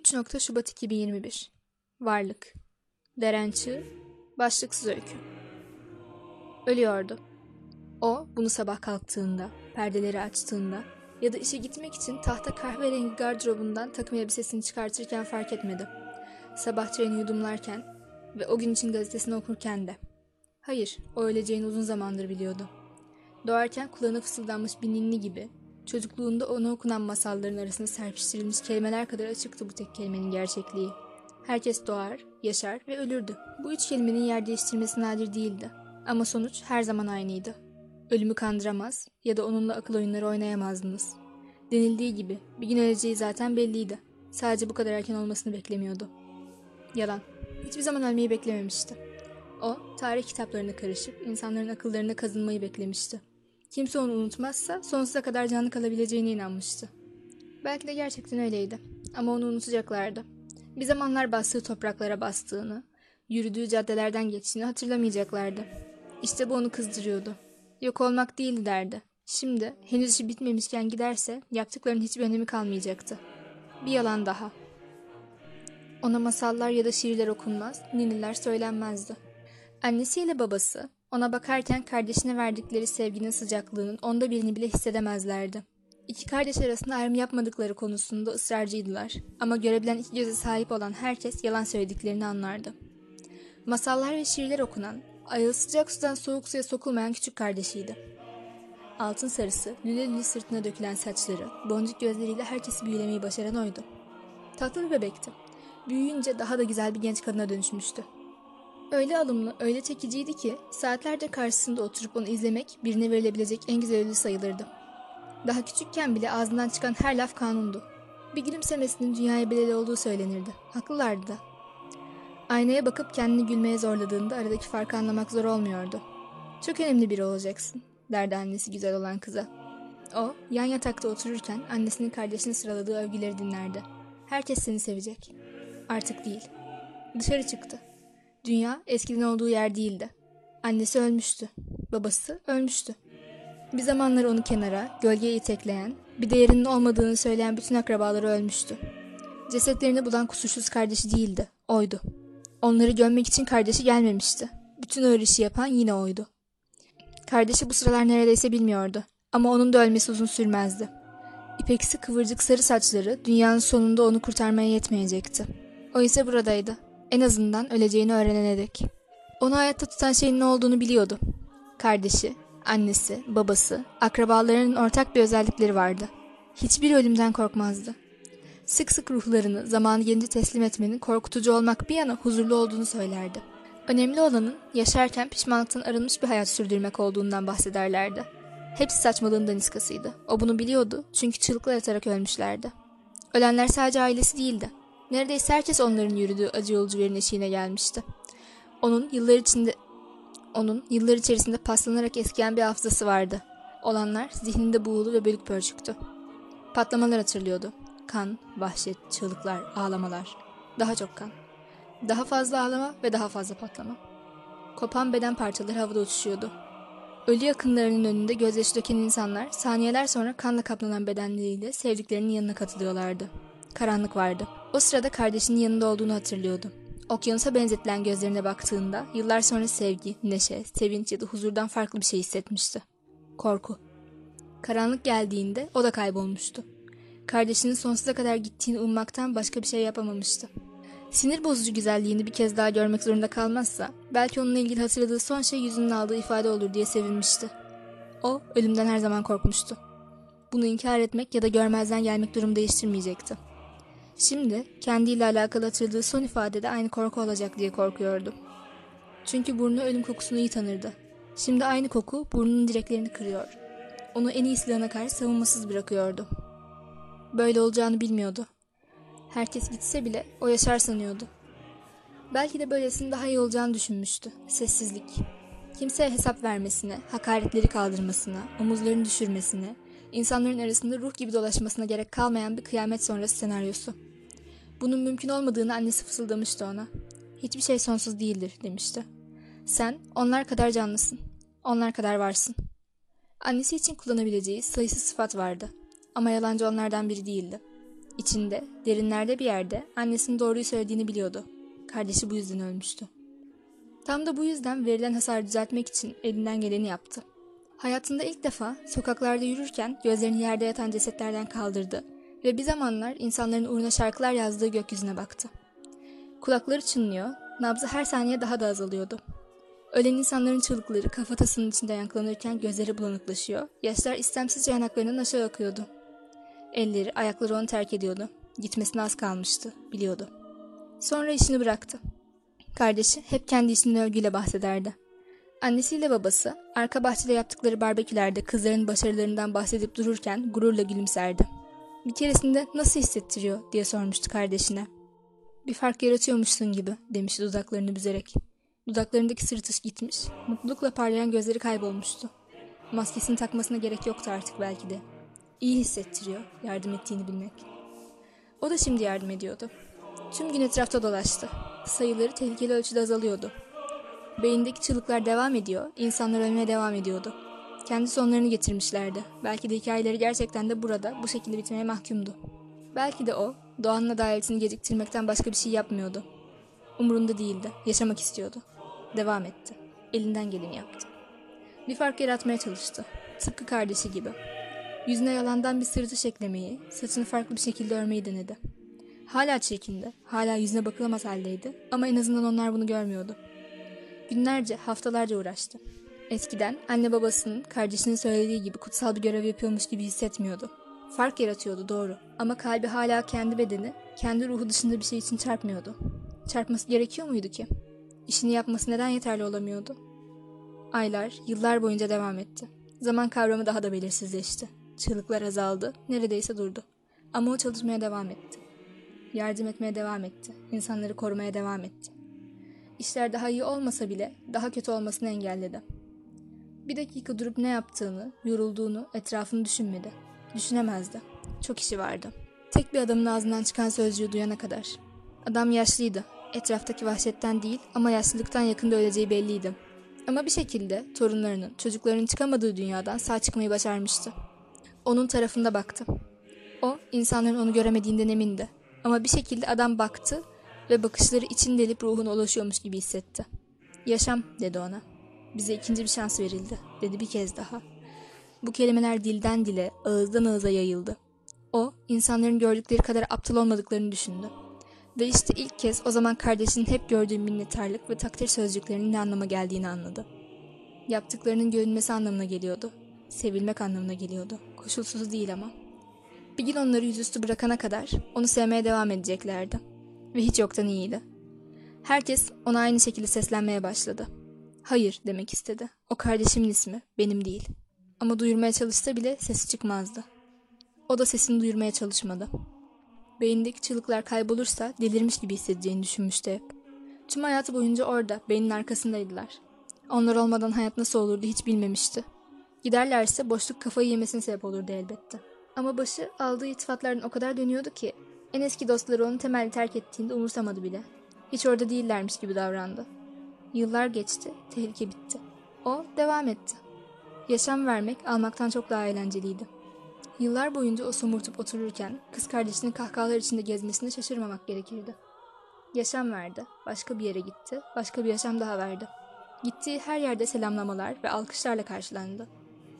3. Şubat 2021 Varlık Derençi Başlıksız öykü Ölüyordu. O bunu sabah kalktığında, perdeleri açtığında ya da işe gitmek için tahta kahverengi gardırobundan takım elbisesini çıkartırken fark etmedi. Sabah çayını yudumlarken ve o gün için gazetesini okurken de. Hayır, o öleceğini uzun zamandır biliyordu. Doğarken kulağına fısıldanmış bir ninni gibi Çocukluğunda ona okunan masalların arasında serpiştirilmiş kelimeler kadar açıktı bu tek kelimenin gerçekliği. Herkes doğar, yaşar ve ölürdü. Bu üç kelimenin yer değiştirmesi nadir değildi. Ama sonuç her zaman aynıydı. Ölümü kandıramaz ya da onunla akıl oyunları oynayamazdınız. Denildiği gibi bir gün öleceği zaten belliydi. Sadece bu kadar erken olmasını beklemiyordu. Yalan. Hiçbir zaman ölmeyi beklememişti. O, tarih kitaplarına karışıp insanların akıllarına kazınmayı beklemişti. Kimse onu unutmazsa sonsuza kadar canlı kalabileceğine inanmıştı. Belki de gerçekten öyleydi. Ama onu unutacaklardı. Bir zamanlar bastığı topraklara bastığını, yürüdüğü caddelerden geçtiğini hatırlamayacaklardı. İşte bu onu kızdırıyordu. Yok olmak değildi derdi. Şimdi henüz işi bitmemişken giderse yaptıklarının hiçbir önemi kalmayacaktı. Bir yalan daha. Ona masallar ya da şiirler okunmaz, ninniler söylenmezdi. Annesiyle babası ona bakarken kardeşine verdikleri sevginin sıcaklığının onda birini bile hissedemezlerdi. İki kardeş arasında ayrım yapmadıkları konusunda ısrarcıydılar ama görebilen iki göze sahip olan herkes yalan söylediklerini anlardı. Masallar ve şiirler okunan, ayağı sıcak sudan soğuk suya sokulmayan küçük kardeşiydi. Altın sarısı, lüle lüle sırtına dökülen saçları, boncuk gözleriyle herkesi büyülemeyi başaran oydu. Tatlı bir bebekti. Büyüyünce daha da güzel bir genç kadına dönüşmüştü. Öyle alımlı, öyle çekiciydi ki saatlerce karşısında oturup onu izlemek birine verilebilecek en güzel ödül sayılırdı. Daha küçükken bile ağzından çıkan her laf kanundu. Bir gülümsemesinin dünyaya bedeli olduğu söylenirdi. Haklılardı da. Aynaya bakıp kendini gülmeye zorladığında aradaki farkı anlamak zor olmuyordu. Çok önemli biri olacaksın, derdi annesi güzel olan kıza. O, yan yatakta otururken annesinin kardeşini sıraladığı övgüleri dinlerdi. Herkes seni sevecek. Artık değil. Dışarı çıktı. Dünya eskiden olduğu yer değildi. Annesi ölmüştü. Babası ölmüştü. Bir zamanlar onu kenara, gölgeye itekleyen, bir değerinin olmadığını söyleyen bütün akrabaları ölmüştü. Cesetlerini bulan kusursuz kardeşi değildi, oydu. Onları gömmek için kardeşi gelmemişti. Bütün ağır işi yapan yine oydu. Kardeşi bu sıralar neredeyse bilmiyordu. Ama onun da ölmesi uzun sürmezdi. İpeksi kıvırcık sarı saçları dünyanın sonunda onu kurtarmaya yetmeyecekti. O ise buradaydı. En azından öleceğini öğrenene dek. Onu hayatta tutan şeyin ne olduğunu biliyordu. Kardeşi, annesi, babası, akrabalarının ortak bir özellikleri vardı. Hiçbir ölümden korkmazdı. Sık sık ruhlarını zamanı gelince teslim etmenin korkutucu olmak bir yana huzurlu olduğunu söylerdi. Önemli olanın yaşarken pişmanlıktan arınmış bir hayat sürdürmek olduğundan bahsederlerdi. Hepsi saçmalığın daniskasıydı. O bunu biliyordu çünkü çığlıklar atarak ölmüşlerdi. Ölenler sadece ailesi değildi. Neredeyse herkes onların yürüdüğü acı yolcuların eşiğine gelmişti. Onun yıllar içinde onun yıllar içerisinde paslanarak eskiyen bir hafızası vardı. Olanlar zihninde buğulu ve bölük pörçüktü. Patlamalar hatırlıyordu. Kan, vahşet, çığlıklar, ağlamalar. Daha çok kan. Daha fazla ağlama ve daha fazla patlama. Kopan beden parçaları havada uçuşuyordu. Ölü yakınlarının önünde gözyaşı döken insanlar saniyeler sonra kanla kaplanan bedenleriyle sevdiklerinin yanına katılıyorlardı. Karanlık vardı. O sırada kardeşinin yanında olduğunu hatırlıyordu. Okyanusa benzetilen gözlerine baktığında yıllar sonra sevgi, neşe, sevinç ya da huzurdan farklı bir şey hissetmişti. Korku. Karanlık geldiğinde o da kaybolmuştu. Kardeşinin sonsuza kadar gittiğini ummaktan başka bir şey yapamamıştı. Sinir bozucu güzelliğini bir kez daha görmek zorunda kalmazsa belki onunla ilgili hatırladığı son şey yüzünün aldığı ifade olur diye sevinmişti. O ölümden her zaman korkmuştu. Bunu inkar etmek ya da görmezden gelmek durum değiştirmeyecekti. Şimdi kendiyle alakalı hatırladığı son ifadede aynı korku olacak diye korkuyordu. Çünkü burnu ölüm kokusunu iyi tanırdı. Şimdi aynı koku burnunun direklerini kırıyor. Onu en iyi silahına karşı savunmasız bırakıyordu. Böyle olacağını bilmiyordu. Herkes gitse bile o yaşar sanıyordu. Belki de böylesinin daha iyi olacağını düşünmüştü. Sessizlik. Kimseye hesap vermesine, hakaretleri kaldırmasına, omuzlarını düşürmesine, insanların arasında ruh gibi dolaşmasına gerek kalmayan bir kıyamet sonrası senaryosu. Bunun mümkün olmadığını annesi fısıldamıştı ona. Hiçbir şey sonsuz değildir demişti. Sen onlar kadar canlısın. Onlar kadar varsın. Annesi için kullanabileceği sayısız sıfat vardı. Ama yalancı onlardan biri değildi. İçinde, derinlerde bir yerde annesinin doğruyu söylediğini biliyordu. Kardeşi bu yüzden ölmüştü. Tam da bu yüzden verilen hasarı düzeltmek için elinden geleni yaptı. Hayatında ilk defa sokaklarda yürürken gözlerini yerde yatan cesetlerden kaldırdı ve bir zamanlar insanların uğruna şarkılar yazdığı gökyüzüne baktı. Kulakları çınlıyor, nabzı her saniye daha da azalıyordu. Ölen insanların çığlıkları kafatasının içinde yankılanırken gözleri bulanıklaşıyor, yaşlar istemsizce yanaklarından aşağı akıyordu. Elleri, ayakları onu terk ediyordu. Gitmesine az kalmıştı, biliyordu. Sonra işini bıraktı. Kardeşi hep kendi işinin övgüyle bahsederdi. Annesiyle babası arka bahçede yaptıkları barbekülerde kızların başarılarından bahsedip dururken gururla gülümserdi. Bir keresinde nasıl hissettiriyor diye sormuştu kardeşine. Bir fark yaratıyormuşsun gibi demişti dudaklarını büzerek. Dudaklarındaki sırıtış gitmiş, mutlulukla parlayan gözleri kaybolmuştu. Maskesini takmasına gerek yoktu artık belki de. İyi hissettiriyor yardım ettiğini bilmek. O da şimdi yardım ediyordu. Tüm gün etrafta dolaştı. Sayıları tehlikeli ölçüde azalıyordu. Beyindeki çığlıklar devam ediyor, insanlar ölmeye devam ediyordu. Kendi sonlarını getirmişlerdi. Belki de hikayeleri gerçekten de burada, bu şekilde bitmeye mahkumdu. Belki de o, doğanın adaletini geciktirmekten başka bir şey yapmıyordu. Umurunda değildi, yaşamak istiyordu. Devam etti. Elinden geleni yaptı. Bir fark yaratmaya çalıştı. Tıpkı kardeşi gibi. Yüzüne yalandan bir sırıtış eklemeyi, saçını farklı bir şekilde örmeyi denedi. Hala çirkindi, hala yüzüne bakılamaz haldeydi ama en azından onlar bunu görmüyordu. Günlerce, haftalarca uğraştı. Eskiden anne babasının, kardeşinin söylediği gibi kutsal bir görev yapıyormuş gibi hissetmiyordu. Fark yaratıyordu doğru ama kalbi hala kendi bedeni, kendi ruhu dışında bir şey için çarpmıyordu. Çarpması gerekiyor muydu ki? İşini yapması neden yeterli olamıyordu? Aylar, yıllar boyunca devam etti. Zaman kavramı daha da belirsizleşti. Çığlıklar azaldı, neredeyse durdu. Ama o çalışmaya devam etti. Yardım etmeye devam etti. İnsanları korumaya devam etti. İşler daha iyi olmasa bile daha kötü olmasını engelledi. Bir dakika durup ne yaptığını, yorulduğunu, etrafını düşünmedi. Düşünemezdi. Çok işi vardı. Tek bir adamın ağzından çıkan sözcüğü duyana kadar. Adam yaşlıydı. Etraftaki vahşetten değil ama yaşlılıktan yakında öleceği belliydi. Ama bir şekilde torunlarının, çocuklarının çıkamadığı dünyadan sağ çıkmayı başarmıştı. Onun tarafında baktı. O, insanların onu göremediğinden emindi. Ama bir şekilde adam baktı ve bakışları için delip ruhuna ulaşıyormuş gibi hissetti. Yaşam dedi ona. Bize ikinci bir şans verildi dedi bir kez daha. Bu kelimeler dilden dile, ağızdan ağıza yayıldı. O, insanların gördükleri kadar aptal olmadıklarını düşündü. Ve işte ilk kez o zaman kardeşinin hep gördüğü minnettarlık ve takdir sözcüklerinin ne anlama geldiğini anladı. Yaptıklarının görünmesi anlamına geliyordu. Sevilmek anlamına geliyordu. Koşulsuz değil ama. Bir gün onları yüzüstü bırakana kadar onu sevmeye devam edeceklerdi. Ve hiç yoktan iyiydi. Herkes ona aynı şekilde seslenmeye başladı. Hayır demek istedi. O kardeşimin ismi, benim değil. Ama duyurmaya çalışsa bile sesi çıkmazdı. O da sesini duyurmaya çalışmadı. Beyindeki çığlıklar kaybolursa delirmiş gibi hissedeceğini düşünmüştü hep. Tüm hayatı boyunca orada, beynin arkasındaydılar. Onlar olmadan hayat nasıl olurdu hiç bilmemişti. Giderlerse boşluk kafayı yemesine sebep olurdu elbette. Ama başı aldığı itifatlardan o kadar dönüyordu ki en eski dostları onu temelli terk ettiğinde umursamadı bile. Hiç orada değillermiş gibi davrandı. Yıllar geçti, tehlike bitti. O devam etti. Yaşam vermek almaktan çok daha eğlenceliydi. Yıllar boyunca o somurtup otururken kız kardeşinin kahkahalar içinde gezmesine şaşırmamak gerekirdi. Yaşam verdi, başka bir yere gitti, başka bir yaşam daha verdi. Gittiği her yerde selamlamalar ve alkışlarla karşılandı.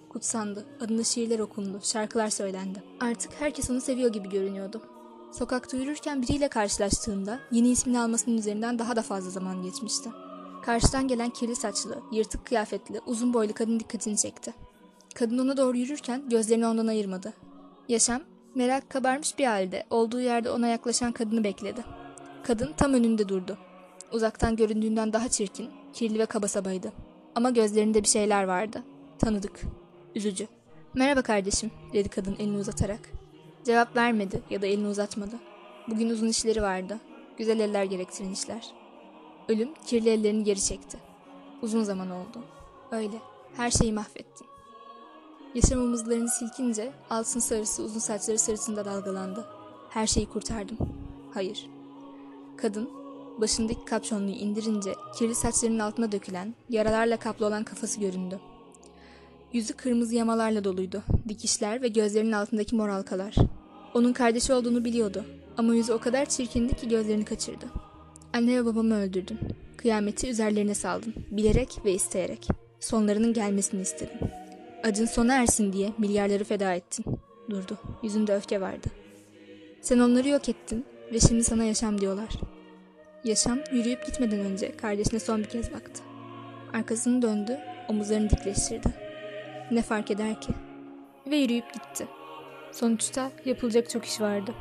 Kutsandı, adına şiirler okundu, şarkılar söylendi. Artık herkes onu seviyor gibi görünüyordu. Sokakta yürürken biriyle karşılaştığında yeni ismini almasının üzerinden daha da fazla zaman geçmişti. Karşıdan gelen kirli saçlı, yırtık kıyafetli, uzun boylu kadın dikkatini çekti. Kadın ona doğru yürürken gözlerini ondan ayırmadı. Yaşam, merak kabarmış bir halde olduğu yerde ona yaklaşan kadını bekledi. Kadın tam önünde durdu. Uzaktan göründüğünden daha çirkin, kirli ve kaba sabaydı. Ama gözlerinde bir şeyler vardı. Tanıdık. Üzücü. Merhaba kardeşim, dedi kadın elini uzatarak. Cevap vermedi ya da elini uzatmadı. Bugün uzun işleri vardı. Güzel eller gerektiren işler. Ölüm kirli ellerini geri çekti. Uzun zaman oldu. Öyle. Her şeyi mahvettin. Yaşam omuzlarını silkince altın sarısı uzun saçları sırtında dalgalandı. Her şeyi kurtardım. Hayır. Kadın başındaki kapşonluğu indirince kirli saçlarının altına dökülen, yaralarla kaplı olan kafası göründü. Yüzü kırmızı yamalarla doluydu. Dikişler ve gözlerinin altındaki mor halkalar. Onun kardeşi olduğunu biliyordu ama yüzü o kadar çirkindi ki gözlerini kaçırdı. Anne ve babamı öldürdün. Kıyameti üzerlerine saldın. Bilerek ve isteyerek. Sonlarının gelmesini istedin. Acın sona ersin diye milyarları feda ettin. Durdu. Yüzünde öfke vardı. Sen onları yok ettin ve şimdi sana yaşam diyorlar. Yaşam yürüyüp gitmeden önce kardeşine son bir kez baktı. Arkasını döndü, omuzlarını dikleştirdi. Ne fark eder ki? Ve yürüyüp gitti. Sonuçta yapılacak çok iş vardı.